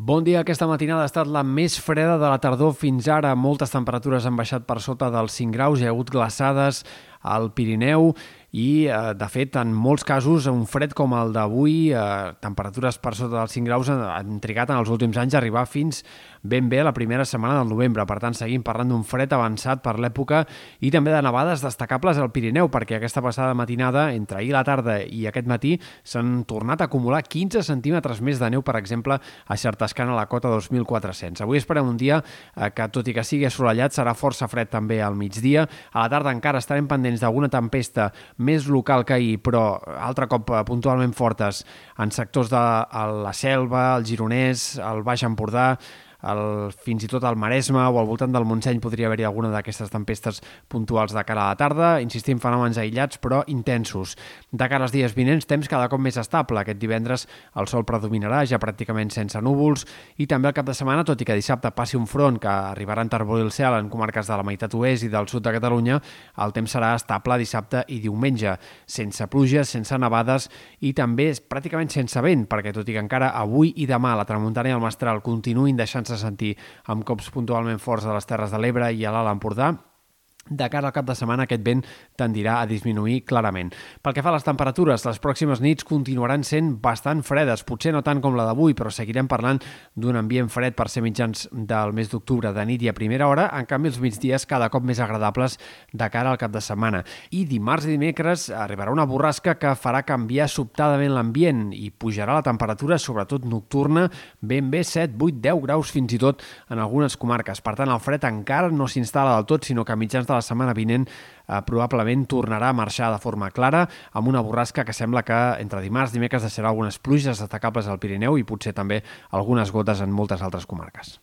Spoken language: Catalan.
Bon dia. Aquesta matinada ha estat la més freda de la tardor fins ara. Moltes temperatures han baixat per sota dels 5 graus, hi ha hagut glaçades al Pirineu i, eh, de fet, en molts casos, un fred com el d'avui, eh, temperatures per sota dels 5 graus, han, han trigat en els últims anys a arribar fins ben bé la primera setmana del novembre. Per tant, seguim parlant d'un fred avançat per l'època i també de nevades destacables al Pirineu, perquè aquesta passada matinada, entre ahir la tarda i aquest matí, s'han tornat a acumular 15 centímetres més de neu, per exemple, a Xertascana, a la cota 2.400. Avui esperem un dia eh, que, tot i que sigui assolellat, serà força fred també al migdia. A la tarda encara estarem pendents d'alguna tempesta més local que ahir, però altre cop eh, puntualment fortes en sectors de la Selva, el Gironès, el Baix Empordà, el, fins i tot al Maresme o al voltant del Montseny podria haver-hi alguna d'aquestes tempestes puntuals de cara a la tarda. Insistim, fenòmens aïllats però intensos. De cara als dies vinents, temps cada cop més estable. Aquest divendres el sol predominarà, ja pràcticament sense núvols, i també el cap de setmana, tot i que dissabte passi un front que arribarà a enterbolir el cel en comarques de la meitat oest i del sud de Catalunya, el temps serà estable dissabte i diumenge, sense pluges, sense nevades i també pràcticament sense vent, perquè tot i que encara avui i demà la tramuntana i el mestral continuïn deixant a sentir amb cops puntualment forts a les Terres de l'Ebre i a l'Alt Empordà, de cara al cap de setmana aquest vent tendirà a disminuir clarament. Pel que fa a les temperatures, les pròximes nits continuaran sent bastant fredes, potser no tant com la d'avui, però seguirem parlant d'un ambient fred per ser mitjans del mes d'octubre de nit i a primera hora, en canvi els migdies cada cop més agradables de cara al cap de setmana. I dimarts i dimecres arribarà una borrasca que farà canviar sobtadament l'ambient i pujarà la temperatura, sobretot nocturna, ben bé 7, 8, 10 graus fins i tot en algunes comarques. Per tant, el fred encara no s'instal·la del tot, sinó que a mitjans de la setmana vinent eh, probablement tornarà a marxar de forma clara amb una borrasca que sembla que entre dimarts i dimecres deixarà algunes pluges destacables al Pirineu i potser també algunes gotes en moltes altres comarques.